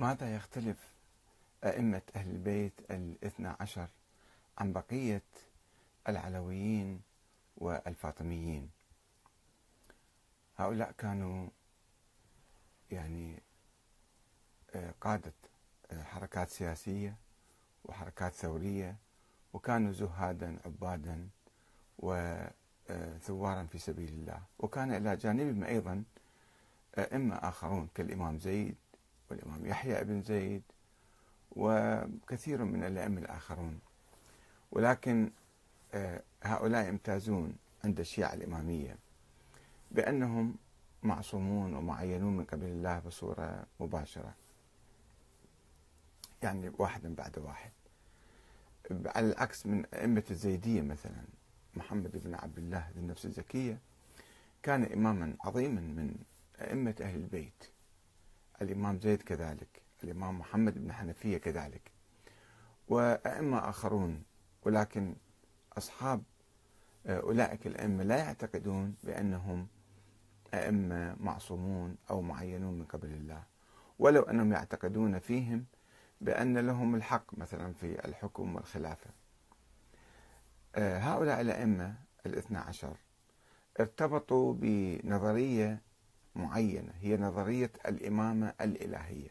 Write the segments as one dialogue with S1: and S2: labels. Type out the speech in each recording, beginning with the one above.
S1: ماذا يختلف أئمة أهل البيت الاثنى عشر عن بقية العلويين والفاطميين؟ هؤلاء كانوا يعني آه، قادة آه، حركات سياسية وحركات ثورية وكانوا زهادا عبادا وثوارا في سبيل الله. وكان إلى جانبهم أيضا أئمة آخرون كالإمام زيد والإمام يحيى بن زيد وكثير من الأئمة الآخرون. ولكن آه، هؤلاء يمتازون عند الشيعة الإمامية بأنهم معصومون ومعينون من قبل الله بصورة مباشرة. يعني واحدا بعد واحد. على العكس من أئمة الزيدية مثلا محمد بن عبد الله ذي النفس الزكية كان إماما عظيما من أئمة أهل البيت. الإمام زيد كذلك الإمام محمد بن حنفية كذلك وأئمة آخرون ولكن أصحاب أولئك الأئمة لا يعتقدون بأنهم أئمة معصومون أو معينون من قبل الله ولو أنهم يعتقدون فيهم بأن لهم الحق مثلا في الحكم والخلافة. هؤلاء الأئمة الاثنى عشر ارتبطوا بنظرية معينة هي نظرية الإمامة الإلهية.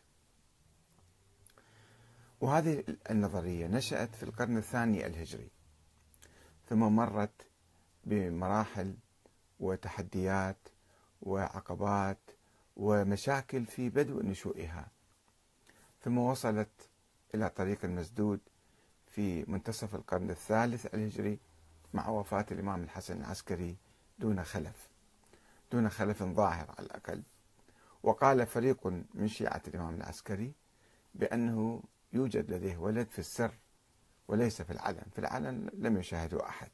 S1: وهذه النظرية نشأت في القرن الثاني الهجري ثم مرت بمراحل وتحديات وعقبات ومشاكل في بدء نشوئها. ثم وصلت إلى طريق المسدود في منتصف القرن الثالث الهجري مع وفاة الإمام الحسن العسكري دون خلف. دون خلف ظاهر على الأقل. وقال فريق من شيعة الإمام العسكري بأنه يوجد لديه ولد في السر وليس في العلن. في العلن لم يشاهده أحد.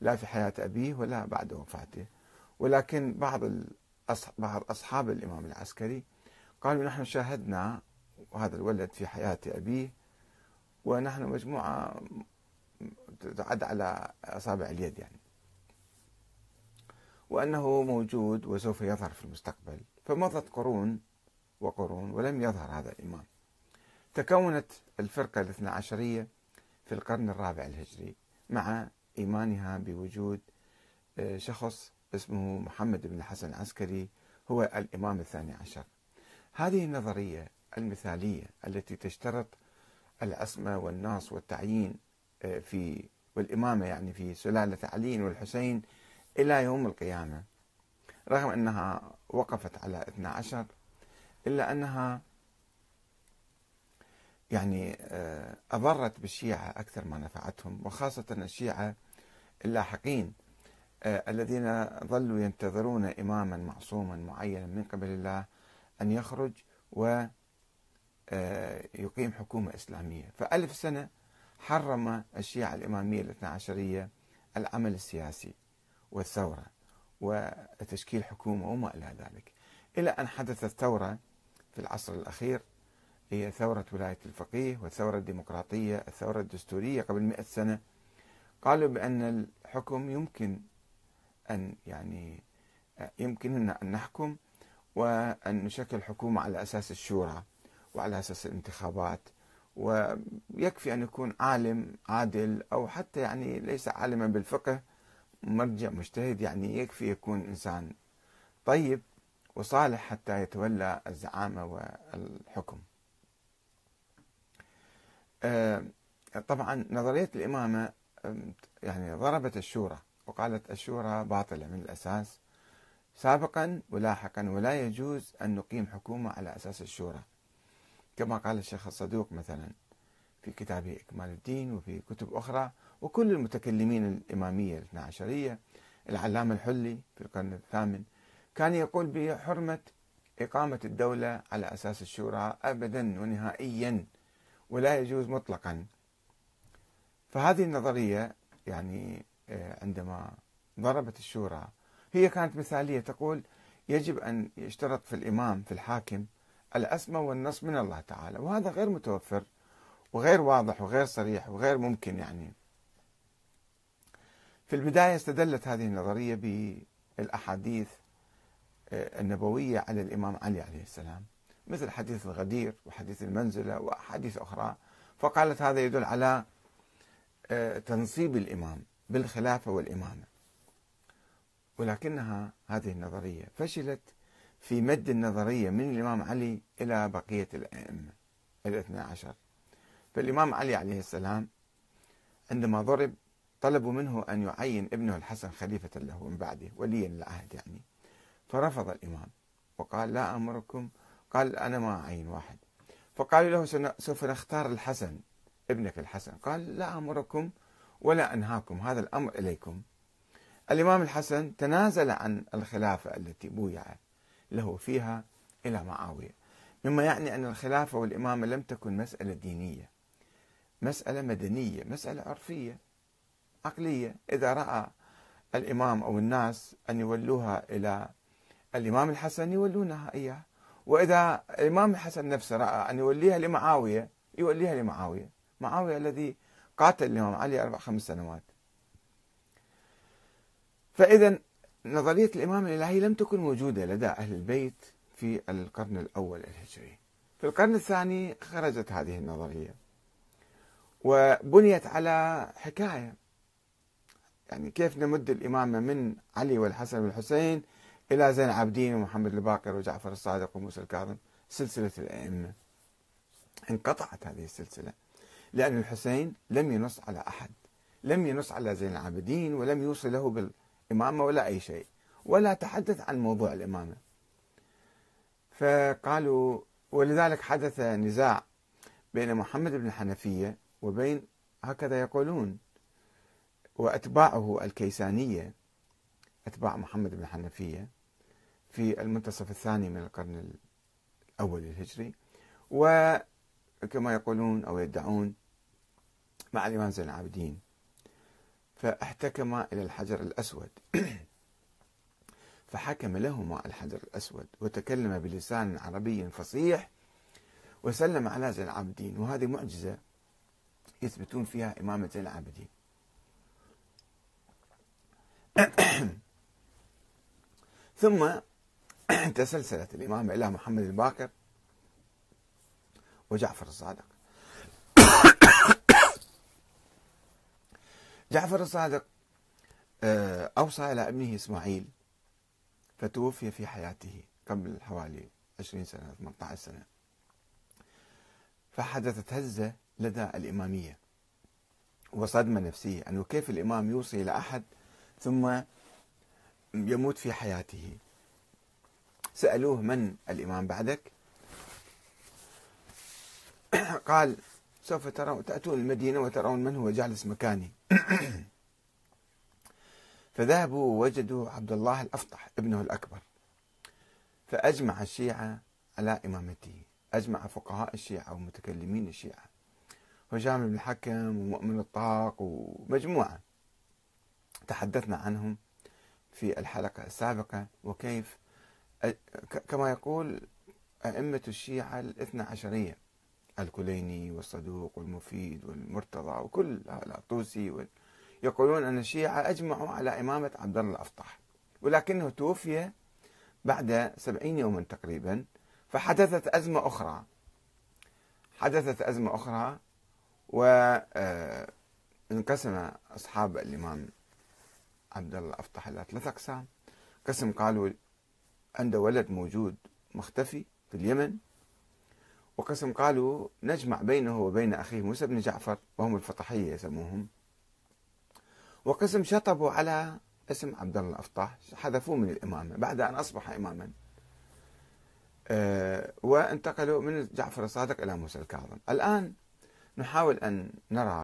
S1: لا في حياة أبيه ولا بعد وفاته. ولكن بعض بعض أصحاب الإمام العسكري قالوا نحن شاهدنا هذا الولد في حياة أبيه ونحن مجموعة تعد على أصابع اليد يعني. وأنه موجود وسوف يظهر في المستقبل. فمضت قرون وقرون ولم يظهر هذا الإمام. تكونت الفرقة الاثنى عشرية في القرن الرابع الهجري مع إيمانها بوجود آه، شخص اسمه محمد بن الحسن العسكري هو الإمام الثاني عشر. هذه النظرية المثالية التي تشترط العصمة والناس والتعيين آه، في والإمامة يعني في سلالة علي والحسين إلى يوم القيامة رغم أنها وقفت على 12 إلا أنها يعني آه، أضرت بالشيعة أكثر ما نفعتهم وخاصة الشيعة اللاحقين آه، الذين ظلوا ينتظرون إماما معصوما معينا من قبل الله أن يخرج ويقيم آه، حكومة إسلامية. فألف سنة حرم الشيعة الإمامية الاثنى عشرية العمل السياسي. والثورة وتشكيل حكومة وما إلى ذلك. إلى أن حدثت ثورة في العصر الأخير هي ثورة ولاية الفقيه والثورة الديمقراطية الثورة الدستورية قبل مئة سنة قالوا بأن الحكم يمكن أن يعني يمكننا أن نحكم وأن نشكل حكومة على أساس الشورى وعلى أساس الانتخابات ويكفي أن يكون عالم عادل أو حتى يعني ليس عالما بالفقه مرجع مجتهد يعني يكفي يكون إنسان طيب وصالح حتى يتولى الزعامة والحكم. آه، طبعا نظرية الإمامة يعني ضربت الشورى وقالت الشورى باطلة من الأساس. سابقا ولاحقا ولا يجوز أن نقيم حكومة على أساس الشورى. كما قال الشيخ الصدوق مثلا في كتابه إكمال الدين وفي كتب أخرى وكل المتكلمين الإمامية الاثنى عشرية العلامة الحلي في القرن الثامن كان يقول بحرمة إقامة الدولة على أساس الشورى أبدا ونهائيا ولا يجوز مطلقا. فهذه النظرية يعني آه، عندما ضربت الشورى هي كانت مثالية. تقول يجب أن يشترط في الإمام في الحاكم الأسمى والنص من الله تعالى وهذا غير متوفر وغير واضح وغير صريح وغير ممكن يعني. في البداية استدلت هذه النظرية بالأحاديث آه، النبوية على الإمام علي عليه السلام مثل حديث الغدير وحديث المنزلة وأحاديث أخرى. فقالت هذا يدل على آه، تنصيب الإمام بالخلافة والإمامة. ولكنها هذه النظرية فشلت في مد النظرية من الإمام علي إلى بقية الأئمة الاثنى عشر. فالإمام علي عليه السلام عندما ضرب طلبوا منه أن يعين ابنه الحسن خليفة له من بعده وليا للعهد يعني. فرفض الإمام وقال لا أمركم قال أنا ما أعين واحد. فقالوا له سوف نختار الحسن ابنك الحسن. قال لا أمركم ولا أنهاكم هذا الأمر إليكم. الإمام الحسن تنازل عن الخلافة التي بويع له فيها إلى معاوية. مما يعني أن الخلافة والإمامة لم تكن مسألة دينية مسألة مدنية مسألة عرفية. عقلية. إذا رأى الإمام أو الناس أن يولوها إلى الإمام الحسن يولونها إياه. وإذا الإمام الحسن نفسه رأى أن يوليها لمعاوية يوليها لمعاوية. معاوية الذي قاتل الإمام علي أربع خمس سنوات. فإذا نظرية الإمام الإلهي لم تكن موجودة لدى أهل البيت في القرن الأول الهجري. في القرن الثاني خرجت هذه النظرية. وبنيت على حكاية. يعني كيف نمد الإمامة من علي والحسن والحسين إلى زين العابدين ومحمد الباقر وجعفر الصادق وموسى الكاظم؟ سلسلة الأئمة. انقطعت هذه السلسلة. لأن الحسين لم ينص على أحد لم ينص على زين العابدين ولم يوصل له بالإمامة ولا أي شيء ولا تحدث عن موضوع الإمامة. فقالوا ولذلك حدث نزاع بين محمد بن الحنفية وبين هكذا يقولون وأتباعه الكيسانية أتباع محمد بن الحنفية في المنتصف الثاني من القرن الأول الهجري وكما يقولون أو يدعون مع الإمام زين العابدين. فاحتكم إلى الحجر الأسود. فحكم لهما الحجر الأسود وتكلم بلسان عربي فصيح وسلم على زين العابدين. وهذه معجزة يثبتون فيها إمامة زين العابدين. ثم تسلسلت الإمامة إلى محمد الباقر وجعفر الصادق. جعفر الصادق آه، أوصى إلى ابنه إسماعيل فتوفي في حياته قبل حوالي 20 سنة 18 سنة. فحدثت هزة لدى الإمامية وصدمة نفسية. أنه كيف الإمام يوصي إلى أحد ثم يموت في حياته. سألوه من الإمام بعدك؟ قال سوف ترون تأتون المدينة وترون من هو جالس مكاني. فذهبوا ووجدوا عبد الله الأفطح ابنه الأكبر. فأجمع الشيعة على إمامته. أجمع فقهاء الشيعة ومتكلمين الشيعة. وجامع بن الحكم ومؤمن الطاق ومجموعة. تحدثنا عنهم في الحلقة السابقة وكيف كما يقول أئمة الشيعة الاثنى عشرية الكليني والصدوق والمفيد والمرتضى وكل الطوسي يقولون أن الشيعة أجمعوا على إمامة عبد الله الأفطح ولكنه توفي بعد سبعين يوما تقريبا فحدثت أزمة أخرى. حدثت أزمة أخرى وانقسم آه، أصحاب الإمام عبد الله أفطح إلى ثلاث أقسام قسم قالوا عنده ولد موجود مختفي في اليمن. وقسم قالوا نجمع بينه وبين أخيه موسى بن جعفر وهم الفطحية يسموهم. وقسم شطبوا على اسم عبد الله الأفطاح حذفوه من الإمامة بعد أن أصبح إماما. أه وانتقلوا من جعفر الصادق إلى موسى الكاظم. الآن نحاول أن نرى